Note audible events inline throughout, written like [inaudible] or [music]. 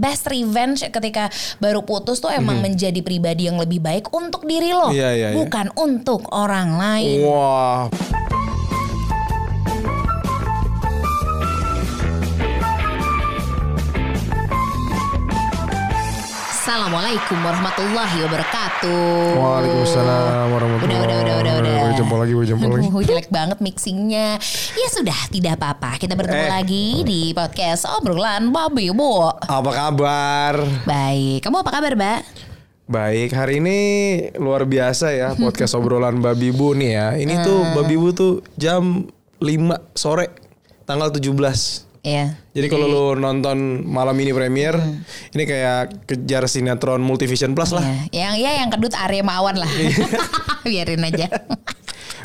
best revenge ketika baru putus tuh emang menjadi pribadi yang lebih baik untuk diri lo, Mhm. Iya, iya, bukan untuk orang lain. Wah. Assalamualaikum warahmatullahi wabarakatuh. Waalaikumsalam warahmatullahi Udah, udah, udah, udah, udah. Gue jempol lagi, gue jempol lagi. [laughs] Aduh, jelek banget mixingnya. Ya sudah, tidak apa-apa. Kita bertemu Eh. lagi di podcast obrolan babi bu. Apa kabar? Baik, kamu apa kabar, Mbak? Baik, hari ini luar biasa ya [laughs] podcast obrolan Babi Bu nih ya. Ini tuh Ah. Babi Bu tuh jam 5 sore tanggal 17. Iya. Jadi kalau lu nonton malam ini premier, ini kayak kejar sinetron Multivision Plus lah. Ya, yang ya yang kedut Arya Mawan lah. [laughs] Biarin aja.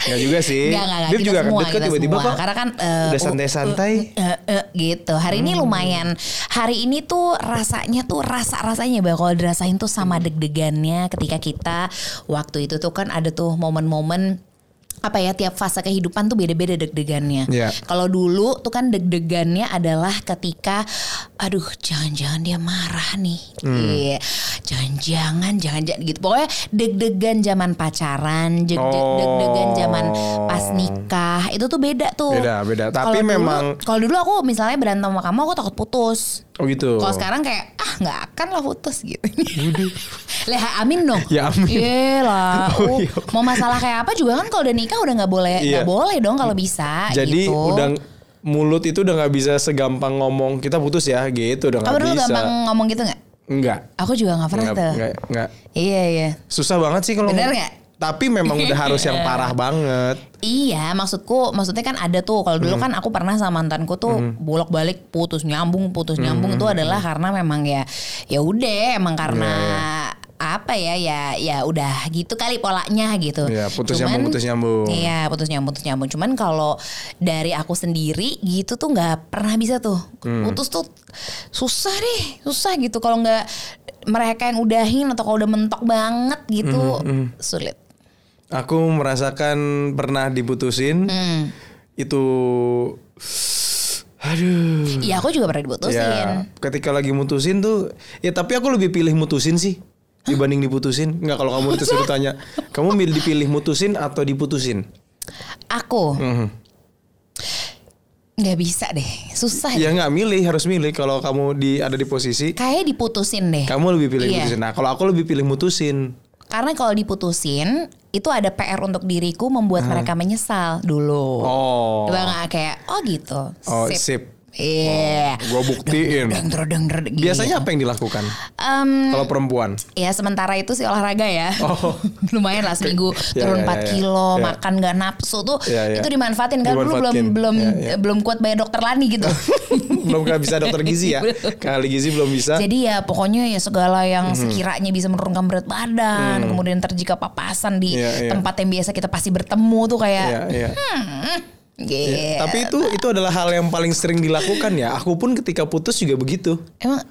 Enggak juga sih. Enggak, enggak, Kita juga semua, kita tiba-tiba kok. Karena kan eh, Udah santai-santai. Hmm. uh, uh, uh, gitu. Hari ini lumayan. Hari ini tuh rasanya tuh rasa-rasanya bahwa kalau dirasain tuh sama deg-degannya ketika kita waktu itu tuh kan ada tuh momen-momen apa ya tiap fase kehidupan tuh beda-beda deg-degannya. Iya. Kalau dulu tuh kan deg-degannya adalah ketika aduh jangan-jangan dia marah nih. Hmm. Iya. Jangan-jangan jangan-jangan gitu. Pokoknya deg-degan zaman pacaran, Oh. deg-degan zaman pas nikah. Itu tuh beda tuh. Beda, beda. Tapi dulu- memang- kalau dulu aku misalnya berantem sama kamu aku takut putus. Oh gitu. Kalau sekarang kayak ah nggak akan lah putus gitu. Leha [laughs] amin dong. Ya, amin. Iya lah. Oh, [laughs] Oh, iya. Mau masalah kayak apa juga kan kalau udah nikah udah nggak boleh nggak Iya. boleh dong kalau bisa. Jadi gitu. udah mulut itu udah nggak bisa segampang ngomong kita putus ya gitu udah Kamu dulu bisa. gampang ngomong gitu nggak? Enggak. Aku juga nggak pernah tuh. nggak, nggak. Iya iya. Susah banget sih kalau Bener nggak? Tapi memang udah harus yang [laughs] parah banget. Iya, maksudku maksudnya kan ada tuh. Kalau dulu kan aku pernah sama mantanku tuh bolak-balik putus nyambung, putus nyambung itu adalah karena memang ya ya udah emang karena apa ya ya ya udah gitu kali polanya gitu. Iya, putus nyambung, putus nyambung. Iya, putus nyambung, putus nyambung. Cuman kalau dari aku sendiri gitu tuh nggak pernah bisa tuh. Putus tuh susah deh, susah gitu kalau nggak mereka yang udahin atau kalau udah mentok banget gitu sulit. Aku merasakan pernah diputusin. Hmm. Itu aduh. Iya, aku juga pernah diputusin. Ya, ketika lagi mutusin tuh ya tapi aku lebih pilih mutusin sih dibanding diputusin. Enggak kalau kamu disuruh [laughs] tanya, kamu milih dipilih mutusin atau diputusin? Aku Mhm. nggak bisa deh, susah. Ya nggak milih, harus milih kalau kamu di ada di posisi Kayak diputusin deh. kamu lebih pilih Iya. mutusin. Nah, kalau aku lebih pilih mutusin. Karena kalau diputusin itu ada PR untuk diriku membuat mereka menyesal dulu. Oh. Nggak kayak oh gitu. Oh, sip. Iya. Gua buktiin. Deng, deng, deng, deng, deng, Biasanya apa yang dilakukan Em, kalau perempuan? ya sementara itu sih olahraga ya. Oh. [laughs] Lumayan lah seminggu [laughs] Ya, turun ya, 4 ya, kilo, ya. makan gak nafsu tuh. Ya, ya. Itu dimanfaatin kan dulu belum Dimanfaatin. belum Ya, ya. belum kuat bayar dokter Lani gitu. [laughs] belum nggak bisa dokter gizi ya? Kali gizi belum bisa. Jadi ya pokoknya ya segala yang Mhm. sekiranya bisa menurunkan berat badan, kemudian ntar jika papasan di Hmm. Iya, iya. tempat yang biasa kita pasti bertemu tuh kayak Iya, iya. Gitu. Ya, Tapi itu itu adalah hal yang paling sering dilakukan ya. Aku pun ketika putus juga begitu. emang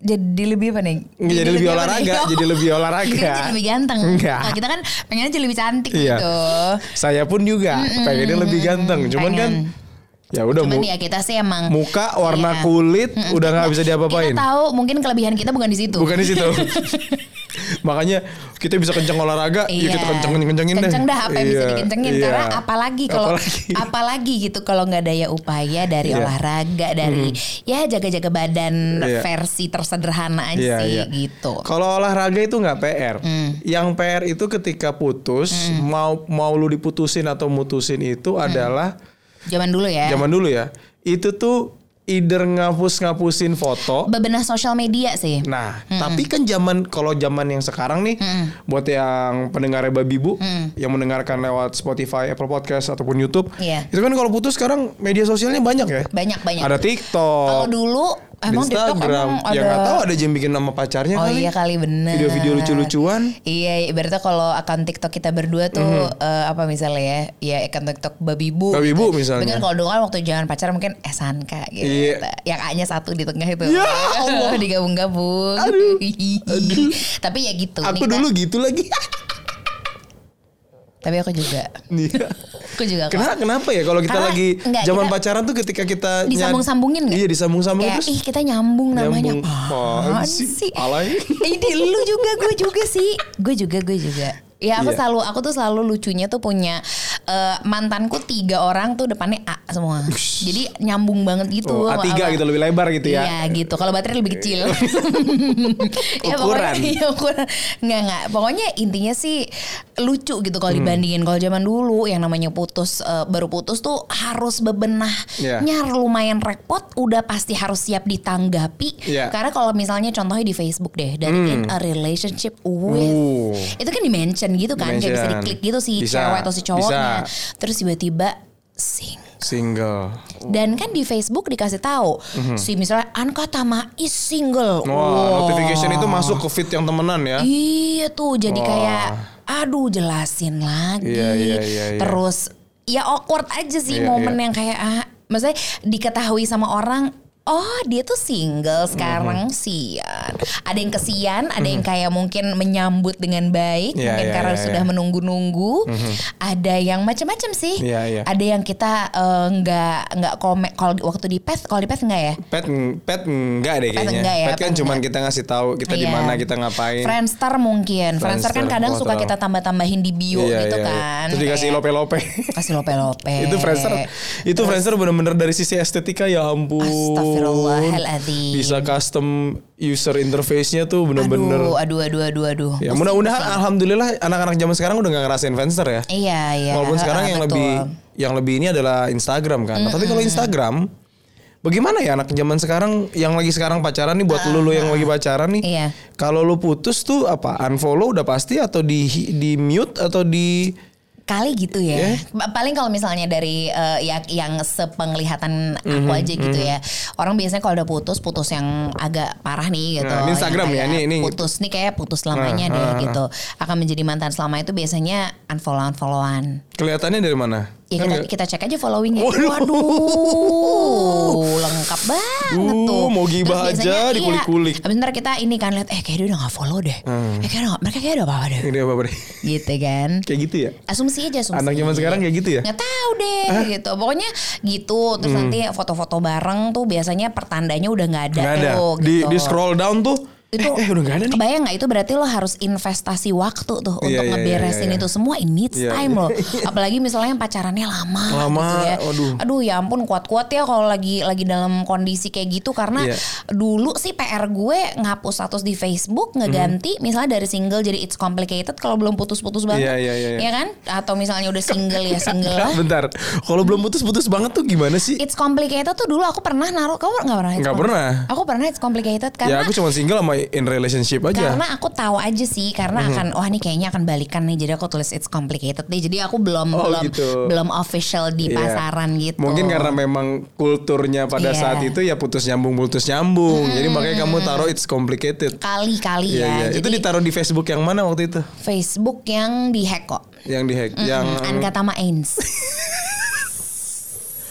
jadi lebih apa nih? Nggak, jadi lebih apa olahraga, nih? jadi lebih [laughs] olahraga. Jadi lebih ganteng. Enggak. Nah, kita kan pengennya jadi lebih cantik Iya. gitu. Saya pun juga pengennya lebih ganteng. Cuman kan ya udah Cuman ya kita sih emang muka warna Iya. kulit udah nggak bisa diapa-apain. Kita tahu mungkin kelebihan kita bukan di situ. Bukan di situ. [laughs] Makanya kita bisa kenceng olahraga, ya kita kencengin kencengin deh. Kenceng dah apa yang bisa Iya, dikencengin iya. karena apalagi kalau Apalagi. [laughs] apalagi gitu kalau nggak daya upaya dari Iya. olahraga dari ya jaga-jaga badan Iya. versi tersederhana aja Iya, sih iya. gitu. Kalau olahraga itu nggak PR. Hmm. Yang PR itu ketika putus, mau mau lu diputusin atau mutusin itu Hmm. adalah Zaman dulu ya. zaman dulu ya. Itu tuh either ngapus-ngapusin foto. Bebenah sosial media sih. Nah, tapi kan zaman kalau zaman yang sekarang nih, buat yang pendengar babi bu, yang mendengarkan lewat Spotify, Apple Podcast ataupun YouTube, Iya. itu kan kalau putus sekarang media sosialnya banyak ya. Banyak banyak. Ada Kalau TikTok, dulu di emang TikTok Instagram. emang ada Ya nggak tahu ada yang bikin nama pacarnya Oh kali. iya kali bener. Video-video lucu-lucuan. Iya, ibaratnya kalau akun TikTok kita berdua tuh eh, apa misalnya ya, ya akun TikTok babi bu. Babi Bu misalnya. Dengan kalau dulu kan waktu jangan pacaran mungkin Esanka gitu. Iya. Yang A-nya satu di tengah itu. Ya [laughs] Allah. Digabung-gabung. [laughs] Aduh. Tapi ya gitu. Aku kita- dulu gitu lagi. [laughs] Tapi aku juga. Iya. Aku juga kok. Kenapa, kenapa ya kalau kita Karena lagi enggak, zaman kita pacaran tuh ketika kita Disambung-sambungin nggak? Iya disambung-sambungin terus ih kita nyambung namanya. Nyambung. Apaan Apaan sih? Alay. [laughs] Ini lu juga, gue juga sih. Gue juga, gue juga. Ya aku Iya. selalu, aku tuh selalu lucunya tuh punya eh, mantanku tiga orang tuh depannya A semua. Jadi nyambung banget gitu. Oh, A3 sama- gitu lebih lebar gitu ya. Iya gitu. Kalau baterai lebih kecil. [laughs] ya, Ukuran. pokoknya, iya, ukuran. Nggak nggak. Pokoknya intinya sih lucu gitu kalau Hmm. dibandingin kalau zaman dulu yang namanya putus eh, baru putus tuh harus bebenahnya Iya. lumayan repot. Udah pasti harus siap ditanggapi. Iya. Karena kalau misalnya contohnya di Facebook deh dari in a relationship with Uh. itu kan di mention gitu kan kayak bisa diklik gitu si Bisa, cewek atau si cowoknya. bisa. Terus tiba-tiba sing Single. dan kan di Facebook dikasih tahu si misalnya Anka Tama is single. Wah, notification itu masuk ke feed yang temenan ya. Iya tuh jadi Wah. kayak aduh jelasin lagi. Iya, iya, iya, iya. Terus ya awkward aja sih Iya, momen iya. yang kayak ah, maksudnya diketahui sama orang Oh dia tuh single sekarang Mhm. sian. Ada yang kesian, ada yang kayak mungkin menyambut dengan baik, Iya, mungkin iya, karena iya, sudah iya. menunggu-nunggu. Ada yang macam-macam sih. Iya, iya. Ada yang kita eh, nggak nggak komen kalau waktu di pet, kalau di pet nggak ya? Pet pet enggak deh Pet kayaknya. enggak ya, pet kan pet cuman enggak. kita ngasih tahu kita di Iya. mana kita ngapain. Friendster mungkin. Friendster, kan Friendster, kadang gua suka tahu. kita tambah-tambahin di bio Iya, gitu iya, iya. kan. Terus dikasih lope-lope. Kasih lope-lope. [laughs] itu Friendster itu Friendster bener-bener dari sisi estetika ya ampun. Astagfirullahaladzim. Bisa custom user interface-nya tuh bener-bener. Aduh, aduh, aduh, aduh, aduh. Ya mudah-mudahan alhamdulillah anak-anak zaman sekarang udah gak ngerasain Friendster ya. Iya, iya. Walaupun sekarang yang betul. lebih yang lebih ini adalah Instagram kan. Nah, tapi kalau Instagram Bagaimana ya anak zaman sekarang yang lagi sekarang pacaran nih buat lu, lu yang lagi pacaran nih. Iya. Kalau lu putus tuh apa? Unfollow udah pasti atau di di mute atau di Kali gitu ya. Pa- Paling kalau misalnya dari eh, ya, yang sepenglihatan aku Mhm, aja gitu ya. Orang biasanya kalau udah putus, putus yang agak parah nih gitu. Nah, ini Instagram ya, ini- ini- Putus nih kayak putus selamanya Nah, deh ah, ah. gitu. Akan menjadi mantan selama itu biasanya unfollow-unfollowan. kelihatannya dari mana? Ya Kan kita, nggak- kita cek aja followingnya. Waduh. Waduh, lengkap banget Duh, tuh. mau gibah aja biasanya, dikulik-kulik. Iya, bentar kita ini kan lihat, eh kayak dia udah gak follow deh. Eh kayak mereka kayak udah apa-apa deh. Ini apa deh? Gitu kan. Kayak gitu ya? Asumsi aja asumsi. Anak zaman sekarang kayak gitu ya? Nggak tahu deh gitu. Pokoknya gitu. Terus Hmm. nanti foto-foto bareng tuh biasanya pertandanya udah nggak ada Nggak ada. tuh. Di gitu. di scroll down tuh itu eh, eh udah nggak ada nih. Kebayang nggak itu berarti lo harus investasi waktu tuh Iya, untuk iya, ngeberesin iya, iya. itu semua. It needs Iya, time iya. loh. [laughs] Apalagi misalnya yang pacarannya lama, Lama, gitu ya. aduh. Aduh ya ampun kuat-kuat ya kalau lagi lagi dalam kondisi kayak gitu karena Iya. dulu sih PR gue ngapus status di Facebook ngeganti misalnya dari single jadi it's complicated kalau belum putus-putus banget. Mhm. Iya, iya, iya, iya. Ya kan? Atau misalnya udah single ya single lah. [laughs] Bentar. Kalau belum putus-putus banget tuh gimana sih? It's complicated tuh dulu aku pernah naruh kamu nggak pernah? Nggak pernah. Aku pernah it's complicated ya karena aku cuma single sama in relationship aja. karena aku tahu aja sih karena Mhm. akan wah ini kayaknya akan balikan nih jadi aku tulis it's complicated deh jadi aku belum Oh, belum gitu. belum official di Iya. pasaran gitu. Mungkin karena memang kulturnya pada Iya. saat itu ya putus nyambung putus nyambung. Jadi makanya kamu taruh it's complicated. kali-kali Iya, ya. iya. Jadi Itu ditaruh di Facebook yang mana waktu itu? Facebook yang dihack kok. Yang dihack. Yang Anka Tama Ains. [laughs]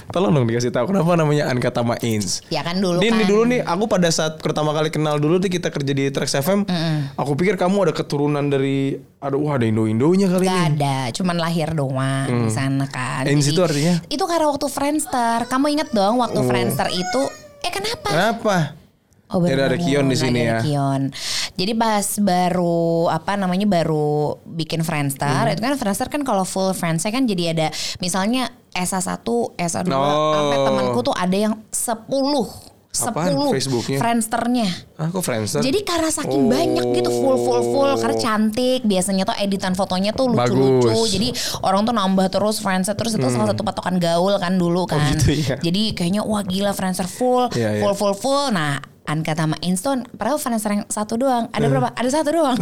tolong dong dikasih tahu kenapa namanya Anka Tama Ains. ya kan dulu Ini, kan. ini dulu nih, aku pada saat pertama kali kenal dulu nih kita kerja di Trax FM, aku pikir kamu ada keturunan dari, aduh wah ada Indo-Indonya kali Gak ini. ada, cuman lahir doang di sana kan. Jadi, itu artinya? Itu karena waktu Friendster. Kamu inget dong waktu Friendster itu? Eh kenapa? Kenapa? Oh, udah ada Kion di sini ya. Kion. Jadi pas baru apa namanya baru bikin Friendster, Hmm. itu kan Friendster kan kalau full friends kan jadi ada misalnya SA1, SA2, Oh. sampai temanku tuh ada yang 10 Apaan 10 Facebooknya? Friendsternya. Ah, kok Friendster? Jadi karena saking Oh. banyak gitu full full full karena cantik biasanya tuh editan fotonya tuh lucu-lucu. Jadi orang tuh nambah terus Friendster terus itu salah satu patokan gaul kan dulu kan. gitu ya. Jadi kayaknya wah gila Friendster full, Iya, iya. full full full. Nah, Anka sama Inston padahal Friendster yang satu doang. Ada Hmm. berapa? Ada satu doang.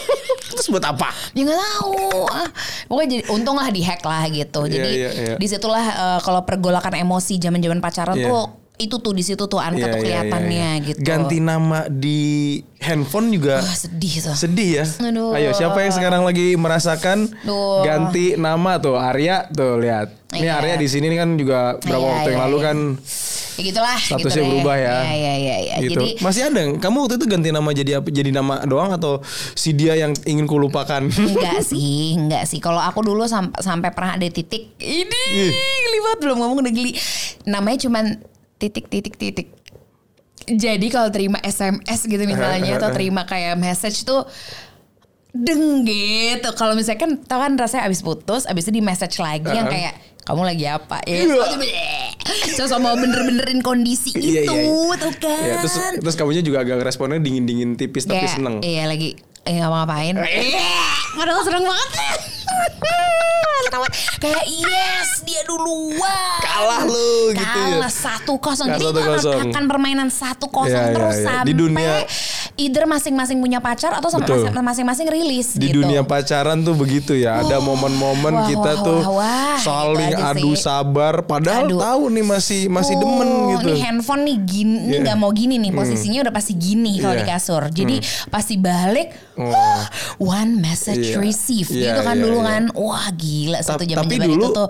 [laughs] Terus buat apa? ya nggak tahu. Ah, Pokoknya jadi untung lah di hack lah gitu. Iya, Jadi iya, iya. di situlah eh, kalau pergolakan emosi zaman-zaman pacaran Iya. tuh itu tuh di situ tuh Anka Iya, tuh iya, kelihatannya iya, iya. gitu. Ganti nama di handphone juga Wah, sedih tuh. sedih ya. Aduh. Ayo siapa yang sekarang lagi merasakan Duh. ganti nama tuh Arya tuh lihat. Ini Iya. Arya di sini kan juga berapa Iya, waktu yang iya, lalu iya. kan Ya gitulah. Statusnya gitu berubah ya. Iya iya iya. Ya. gitu. Jadi Masih ada? Kamu waktu itu ganti nama jadi apa? Jadi nama doang atau si dia yang ingin kulupakan? enggak [laughs] sih, enggak sih. Kalau aku dulu sampai sampai pernah ada titik ini banget belum ngomong udah geli. Namanya cuman titik titik titik. Jadi kalau terima SMS gitu misalnya atau terima kayak message tuh deng gitu. Kalau misalnya kan tau kan rasanya abis putus, abis itu di message lagi yang kayak kamu lagi apa ya? So mau bener-benerin kondisi Iya, itu, iya, iya. tuh kan. Ya, terus terus kamunya juga agak responnya dingin-dingin tipis tapi Kayak, seneng. Iya lagi eh nggak mau ngapain. Padahal seneng banget. Banget. Kayak yes dia duluan. Kalah lu gitu ya. Kalah satu kosong. Jadi itu akan- permainan satu kosong Iya, iya, terus iya. sampai Di dunia- either masing-masing punya pacar atau sama Betul. masing-masing rilis Di gitu. dunia pacaran tuh begitu ya. Ada momen-momen kita wah, tuh wah, wah. saling Itu adu sih. sabar. Padahal Aduh. tahu nih masih masih demen Oh, gitu. Nih handphone nih gini, nih Iya. nggak mau gini nih posisinya udah pasti gini kalau Iya. di kasur. Jadi pasti balik, Oh. wah, one message Iya. received Iya, gitu kan iya, dulu iya. kan. Wah gila satu jam tapi itu dulu- tuh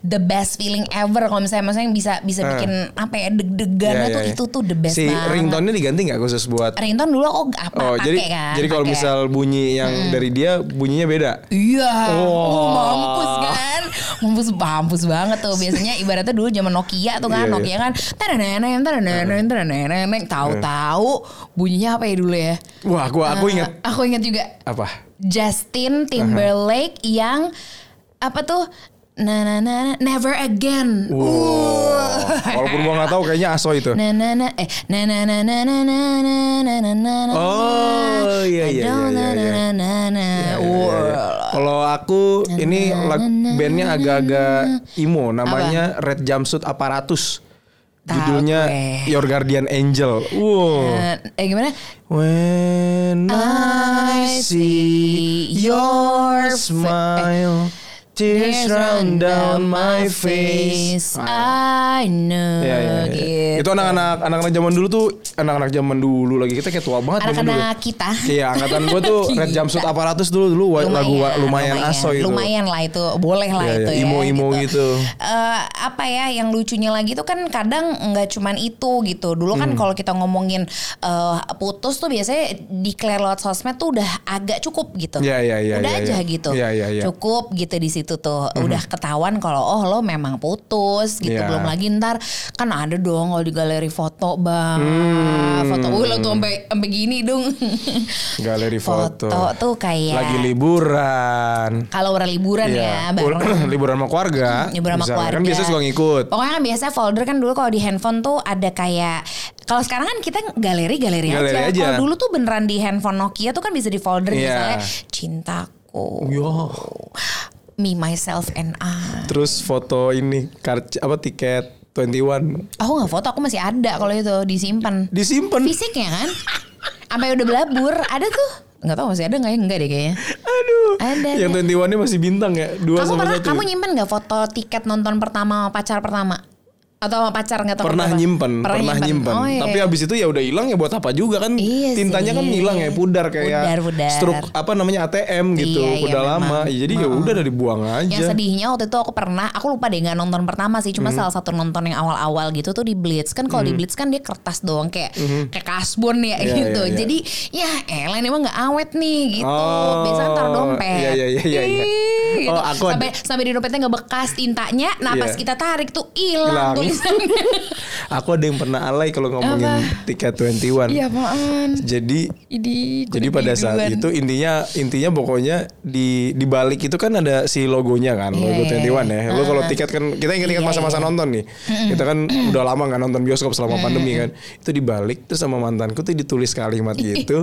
the best feeling ever kalau misalnya maksudnya bisa bisa Ah. bikin apa ya deg-degannya Iya, tuh iya, itu tuh the best Si banget. ringtone-nya diganti nggak khusus buat Ringtone dulu aku apa Oh, jadi kan. jadi kalau misal bunyi yang dari dia bunyinya beda. Iya, Oh. oh, mampus kan, mampus mampus banget tuh. Biasanya ibaratnya dulu zaman Nokia tuh kan, Iya, iya. Nokia kan, tereneng, tereneng, tereneng, tahu-tahu bunyinya apa ya dulu ya? Wah, gua aku Eh, ingat Aku ingat juga apa? Justin Timberlake yang apa tuh? Na na na na, never again. Wow. Walaupun gua nggak tahu kayaknya aso itu. Na na na eh na na na na na na na na na na na Oh, iya, iya, iya, na iya. na na na. Iya, iya, iya. Kalau aku ini bandnya agak-agak emo, namanya Red Jumpsuit Apparatus. Tahu Judulnya. Your Guardian Angel. Wow. Eh, eh gimana? When I see your smile, tears run down my face. I know. Iya, iya, iya. gitu. Itu anak-anak anak-anak zaman dulu tuh anak-anak zaman dulu lagi kita kayak tua banget dulu. Anak-anak kita. Iya, angkatan gue tuh [laughs] Red Jumpsuit Apparatus dulu dulu wa- lagu wa- lumayan, aso itu. Lumayan lah itu, boleh lah Iya, itu iya, ya. imo-imo gitu. Eh, apa ya yang lucunya lagi tuh kan kadang nggak cuman itu gitu. Dulu Hmm. kan kalau kita ngomongin eh, putus tuh biasanya declare lewat sosmed tuh udah agak cukup gitu. Iya, iya, iya, Udah iya, aja iya. gitu. Iya, iya, iya. Cukup gitu di situ tuh. Udah ketahuan kalau oh lo memang putus gitu. Iya. Belum lagi ntar kan ada dong kalau di galeri foto bang. Hmm. Foto wih lo tuh sampai sampai gini dong. [laughs] Galeri foto. tuh kayak Lagi liburan. kalau udah liburan ya Iya. bareng [clears throat] liburan sama keluarga. liburan sama keluarga. Kan biasa suka ngikut. Pokoknya kan biasa folder kan dulu kalau di handphone tuh ada kayak kalau sekarang kan kita galeri galeri, Galeri aja. aja. Kalau dulu tuh beneran di handphone Nokia tuh kan bisa di folder Iya. misalnya cintaku, Yo. Me myself and I. Terus foto ini kartu apa tiket 21 Aku nggak foto, aku masih ada kalau itu disimpan. disimpan. Fisiknya kan, sampai udah belabur ada tuh. Nggak tahu masih ada nggak ya? Enggak deh kayaknya. Aduh. Ada, Yang 21 ini masih bintang ya? Dua Kamu sama pernah, satu. kamu nyimpen nggak foto tiket nonton pertama pacar pertama? Atau sama pacar nggak tahu pernah nyimpen, pernah, nyimpen. Oh, iya. Tapi habis itu ya udah hilang ya buat apa juga kan? Iya Tintanya sih. kan hilang ya, pudar kayak Pudar, pudar. struk apa namanya ATM gitu, Iya, iya, udah lama. memang. Ya, jadi ya udah udah dibuang aja. Yang sedihnya waktu itu aku pernah, aku lupa deh nggak nonton pertama sih, Hmm. cuma salah satu nonton yang awal-awal gitu tuh di Blitz kan kalau di Blitz kan dia kertas doang kayak kayak kasbon ya Hmm. Iya, gitu. iya, iya. Jadi ya Ellen emang nggak awet nih gitu. Oh, Biasanya taruh dompet. iya, iya, iya, iya, iya. Gitu. Oh, aku sampai sampai di dompetnya nggak bekas tintanya. Nah pas Iya. kita tarik tuh Hilang. [laughs] Aku ada yang pernah alay kalau ngomongin tiket 21. Iya apaan? Jadi Ini Jadi pada saat itu intinya intinya pokoknya di di balik itu kan ada si logonya kan, logo Iya, 21 ya. Lo kalau Ah. tiket kan kita ingat-ingat Iya, masa-masa iya. nonton nih. Kita kan udah lama nggak nonton bioskop selama pandemi kan. Itu dibalik terus sama mantanku tuh ditulis kalimat [laughs] gitu.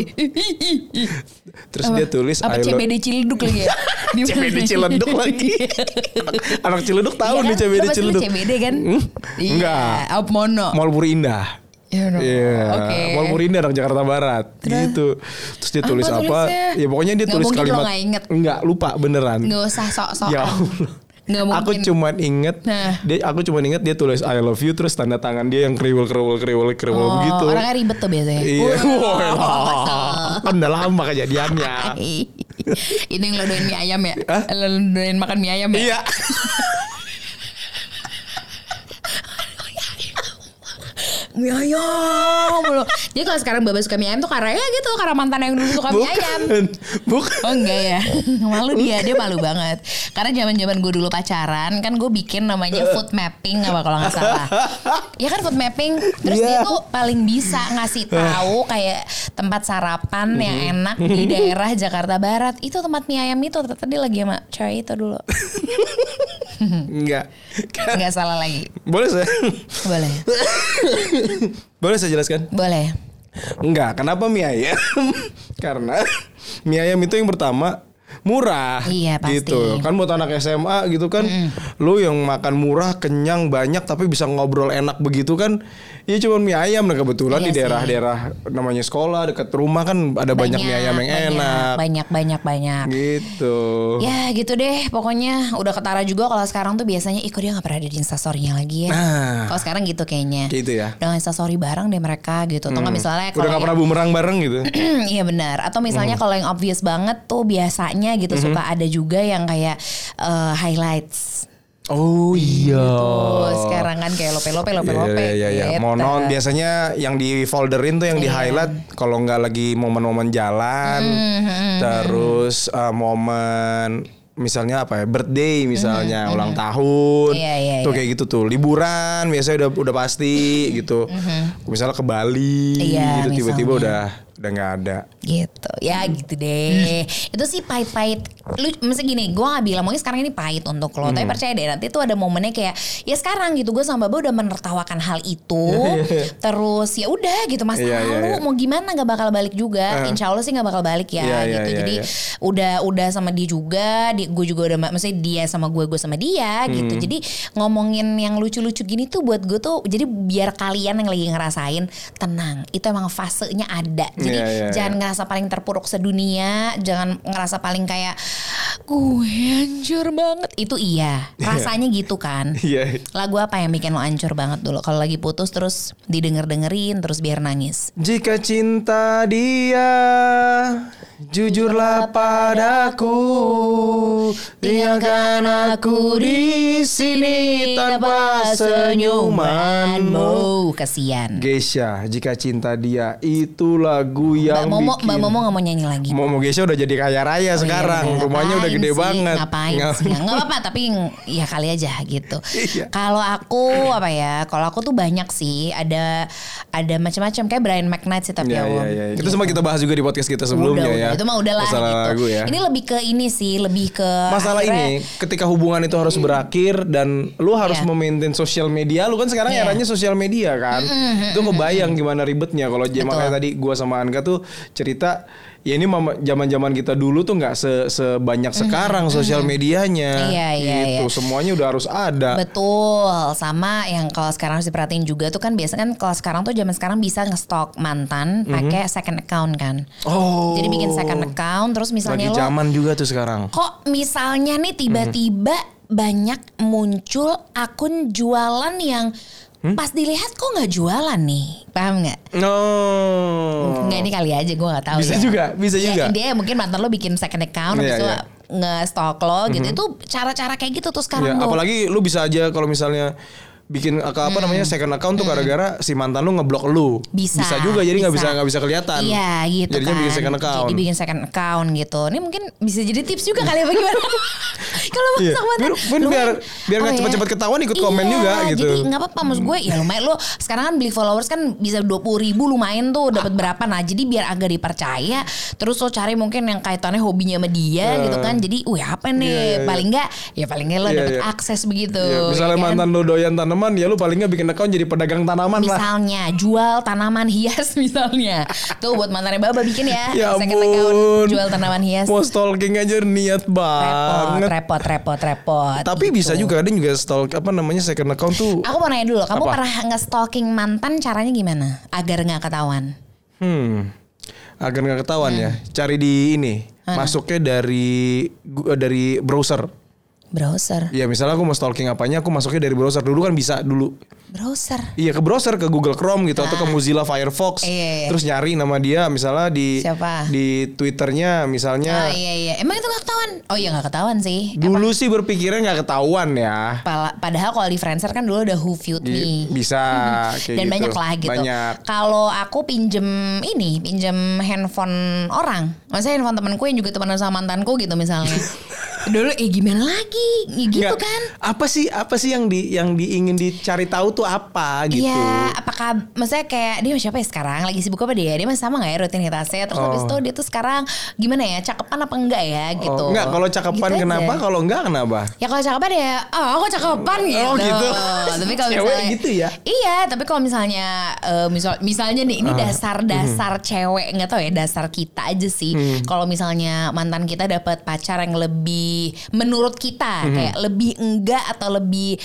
terus dia tulis apa I love CBD Ciledug lagi ya? [laughs] Di? CBD Ciledug lagi. anak, anak Ciledug tahu Iya nih kan? CBD Ciledug. CBD kan? Iya. Enggak. Up Mono. Mall Puri Indah. Iya, no. Iya, Oke. Mall orang Jakarta Barat gitu. Terus dia Apa tulis apa? tulisnya? Ya pokoknya dia Nggak tulis kalimat inget. Enggak, lupa beneran. Nggak usah sok-sok. Ya Allah. Nggak Aku cuman inget Nah. dia aku cuman inget dia tulis I love you terus tanda tangan dia yang kriwel kriwel kriwel kriwel Oh, begitu. Orangnya ribet tuh biasanya. Iya. [laughs] Kan udah lama kejadiannya. Ini yang lo doain mie ayam ya? Hah? Lo doain makan mie ayam ya? Iya. [laughs] mie ayam mulu. Jadi kalau sekarang Baba suka mie ayam tuh karena ya gitu karena mantan yang dulu suka mie ayam. Bukan. Bukan. Oh enggak ya [laughs] Malu dia Dia malu banget Karena zaman zaman gue dulu pacaran Kan gue bikin namanya food mapping apa kalau nggak salah Ya kan food mapping Terus Iya. dia tuh paling bisa ngasih tahu Kayak tempat sarapan yang enak Di daerah Jakarta Barat Itu tempat mie ayam itu dia lagi sama cewek itu dulu Enggak. Nggak salah lagi Boleh saya? Boleh Boleh saya jelaskan? Boleh Enggak, kenapa mie ayam? [laughs] Karena mie ayam itu yang pertama murah Iya, pasti. gitu kan buat anak SMA gitu kan lu yang makan murah kenyang banyak tapi bisa ngobrol enak begitu kan ya cuma mie ayam nah kebetulan Iya di daerah-daerah namanya sekolah dekat rumah kan ada banyak, mie ayam yang banyak, enak Banyak banyak banyak gitu Ya gitu deh pokoknya udah ketara juga kalau sekarang tuh biasanya ih kok dia gak pernah ada di instastorynya lagi ya. Nah. Kalau sekarang gitu kayaknya. gitu ya Udah instastory bareng deh mereka gitu. Atau nggak misalnya udah kalau gak pernah bumerang bareng gitu [clears throat] Iya benar. Atau misalnya Hmm. kalau yang obvious banget tuh biasanya gitu suka ada juga yang kayak eh, highlights. oh iya Tuh sekarang kan kayak lope lope lope lope. Iya iya iya. gitu. Monon biasanya yang di folderin tuh yang di Iya. highlight kalau nggak lagi momen-momen jalan, Hmm, terus uh, momen misalnya apa ya birthday misalnya ulang tahun Hmm, Iya, iya, tuh iya. kayak gitu tuh liburan biasanya udah udah pasti gitu misalnya ke Bali Hmm, Iya, gitu tiba-tiba udah udah nggak ada gitu. Ya gitu deh. Itu sih pahit-pahit. Lu mesti gini gue gak bilang mungkin sekarang ini pahit untuk lo tapi percaya deh nanti tuh ada momennya kayak ya sekarang gitu gue sama Baba udah menertawakan hal itu. [laughs] Terus ya udah gitu masa Iya, iya, lalu iya. mau gimana nggak bakal balik juga. Insya Allah sih nggak bakal balik ya Iya, iya, gitu. iya, jadi iya. udah udah sama dia juga di, gue juga udah maksudnya dia sama gue gue sama dia gitu. Hmm. jadi ngomongin yang lucu-lucu gini tuh buat gue tuh jadi biar kalian yang lagi ngerasain tenang itu emang fasenya ada. Jadi Iya, iya, jangan ngerasa paling terpuruk sedunia, jangan ngerasa paling kayak gue hancur banget. Itu iya, rasanya gitu kan. [laughs] iya Lagu apa yang bikin lo hancur banget dulu? Kalau lagi putus terus didengar dengerin terus biar nangis. Jika cinta dia Jujurlah padaku Tinggalkan aku di sini Tanpa senyumanmu Kesian Geisha Jika cinta dia Itu lagu Mbak yang Momo, bikin Mbak Momo gak mau nyanyi lagi Momo Geisha udah jadi kaya raya sekarang Oh iya, bener. Rumahnya udah gede sih? banget Ngapain Nggak- sih? Nggak [laughs] apa-apa tapi ya kali aja gitu. Iya. Kalau aku apa ya? Kalau aku tuh banyak sih. Ada ada macam-macam kayak Brian McKnight sih tapi Iya, ya. iya, iya. Itu semua kita bahas juga di podcast kita sebelumnya udah, ya udah. Itu mah udah lah Masalah gitu. lagu ya Ini lebih ke ini sih, lebih ke Masalah akhirnya- ini ketika hubungan itu harus berakhir dan lu harus Iya. memaintain sosial media, lu kan sekarang Iya. eranya sosial media kan. Itu kebayang gimana ribetnya kalau makanya tadi gua sama Anka tuh cerita ya ini mama zaman-zaman kita dulu tuh nggak se sebanyak sekarang sosial medianya. Iya, iya, gitu. iya. Semuanya udah harus ada. Betul, sama yang kalau sekarang harus diperhatiin juga tuh kan biasa kan kalau sekarang tuh zaman sekarang bisa nge-stalk mantan pakai second account kan. Mhm. Oh. Jadi bikin second account terus misalnya Lagi lo zaman juga tuh sekarang. kok misalnya nih tiba-tiba banyak muncul akun jualan yang Hmm? pas dilihat kok nggak jualan nih paham nggak No. nggak ini kali aja gue nggak tahu Oh. Bisa ya. juga, bisa Ya, juga. dia mungkin mantan lo bikin second account Iya, habis itu iya. nge-stalk lo gitu itu cara-cara kayak gitu tuh sekarang tuh apalagi lu bisa aja kalau misalnya bikin apa apa namanya second account tuh gara-gara si mantan lu ngeblok lu. Hmm. bisa juga jadi nggak bisa nggak bisa kelihatan. iya gitu Jadinya kan bikin second account. jadi bikin second account gitu ini mungkin bisa jadi tips juga kali ya bagaimana [laughs] kalau Iya. mantan Biar- biar- biar- biar nggak ya. cepet-cepet ketahuan ikut komen Iya, juga gitu. jadi nggak apa-apa maksud gue ya lumayan lo sekarang kan beli followers kan bisa dua puluh ribu lumayan tuh dapat berapa nah jadi biar agak dipercaya terus lo cari mungkin yang kaitannya hobinya sama dia gitu kan jadi wih apa nih Iya, iya, iya. paling nggak ya paling nggak lo Iya, dapet iya. akses begitu Iya, misalnya ya kan? mantan lu doyan tanaman ya lu paling nggak bikin account jadi pedagang tanaman lah. Misalnya jual tanaman hias [laughs] misalnya. Tuh buat mantannya Baba bikin ya. Ya second account jual tanaman hias. Mau stalking aja niat Repot, banget. repot, repot, repot. Tapi gitu. bisa juga kadang juga stalk apa namanya second account tuh. Aku mau nanya dulu, kamu Apa? pernah nge-stalking mantan caranya gimana? Agar nggak ketahuan. Hmm. Agar nggak ketahuan ya. Cari di ini. Masuknya dari dari browser. Browser. Iya misalnya aku mau stalking apanya aku masuknya dari browser dulu kan bisa dulu. Browser. Iya ke browser ke Google Chrome gitu atau ke Mozilla Firefox. Ah. Iya, iya. Terus nyari nama dia misalnya di Siapa? di Twitternya misalnya. Ah iya iya. Emang itu gak ketahuan? Oh iya gak ketahuan sih. Dulu sih berpikirnya nggak ketahuan ya. Padahal kalau di Friendster kan dulu ada Who Viewed Me. bisa [laughs] kayak Dan gitu. banyak lah gitu. Banyak. Kalau aku pinjem ini, pinjem handphone orang. Maksudnya handphone temanku yang juga temenan sama mantanku gitu misalnya. [laughs] Dulu eh gimana lagi? Ya gitu Nggak, kan. Apa sih apa sih yang di yang diingin dicari tahu tuh apa gitu? Iya, apakah maksudnya kayak dia siapa ya sekarang? Lagi sibuk apa dia? Dia masih sama gak ya rutinitasnya? Terus habis Oh. itu dia tuh sekarang gimana ya? Cakepan apa enggak ya gitu. Oh, enggak kalau cakepan Gitu kenapa? Kalau enggak kenapa? Ya kalau cakepan ya, oh aku cakepan gitu. Oh, gitu. Tapi kalau Cewek misalnya gitu ya? Iya, tapi kalau misalnya eh, misal misalnya nih Ah. ini dasar-dasar cewek nggak tahu ya dasar kita aja sih. Hmm. Kalau misalnya mantan kita dapat pacar yang lebih menurut kita Hmm. kayak lebih enggak atau lebih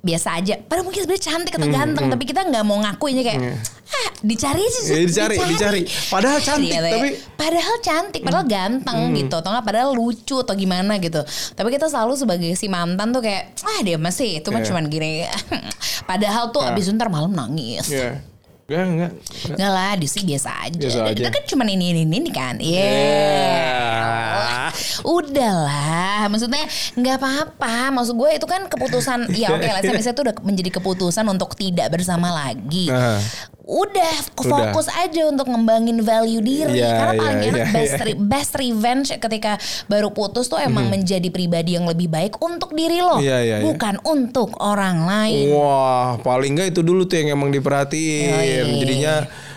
biasa aja. Padahal mungkin sebenarnya cantik atau ganteng, tapi kita nggak mau ngakuinnya kayak ah dicari aja Hmm. Ya, dicari, dicari. Padahal cantik, Iya, tapi- padahal cantik, padahal ganteng gitu, atau nggak padahal lucu atau gimana gitu. Tapi kita selalu sebagai si mantan tuh kayak ah dia masih itu mah Iya. cuman gini. [laughs] padahal tuh abis itu ntar malam nangis. Iya. Enggak, enggak. Enggak lah, di sini biasa aja. Biasa aja. Kita kan cuman ini ini ini kan. Iya. Yeah. Udahlah, maksudnya nggak apa-apa. Maksud gue itu kan keputusan. ya oke lah, [laughs] saya itu udah menjadi keputusan untuk tidak bersama lagi. Nah. Udah fokus aja untuk ngembangin value diri. Iya, Karena iya, paling enak iya, best, iya. re- best revenge ketika baru putus tuh emang menjadi pribadi yang lebih baik untuk diri lo, Iya, iya, iya. bukan untuk orang lain. Wah, paling enggak itu dulu tuh yang emang diperhatiin. Yoi. Jadinya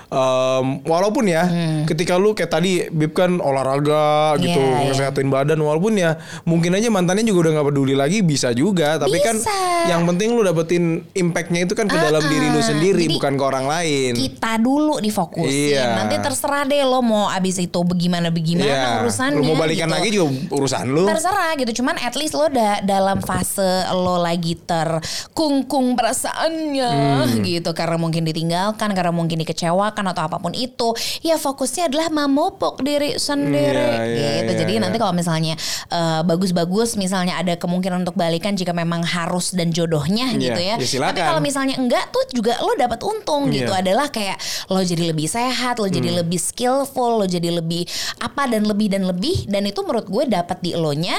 em, walaupun ya ketika lu kayak tadi Bib kan olahraga gitu Hmm. Iya, ngesehatin badan walaupun ya mungkin aja mantannya juga udah nggak peduli lagi bisa juga tapi kan Bisa. yang penting lu dapetin impactnya itu kan ke dalam Ah, diri lu sendiri jadi bukan ke orang lain kita dulu difokusin. Iya. Nanti terserah deh lo mau abis itu bagaimana bagaimana Iya. urusannya. lu mau balikan gitu. lagi juga urusan lu Terserah gitu. Cuman at least lo da dalam fase lo lagi terkungkung perasaannya Hmm. gitu karena mungkin ditinggalkan, karena mungkin dikecewakan atau apa pun itu. Ya fokusnya adalah memupuk diri sendiri Iya, iya, gitu. iya, Jadi iya. nanti kalau misalnya eh, bagus-bagus misalnya ada kemungkinan untuk balikan jika memang harus dan jodohnya Iya, gitu ya. ya silakan. Tapi kalau misalnya enggak tuh juga lo dapat untung gitu. Iya. Adalah kayak lo jadi lebih sehat, lo Hmm. jadi lebih skillful, lo jadi lebih apa dan lebih dan lebih dan itu menurut gue dapat di lo nya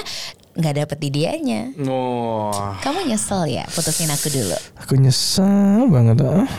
nggak dapet di dianya. Wah, Kamu nyesel ya putusin aku dulu. aku nyesel banget ah.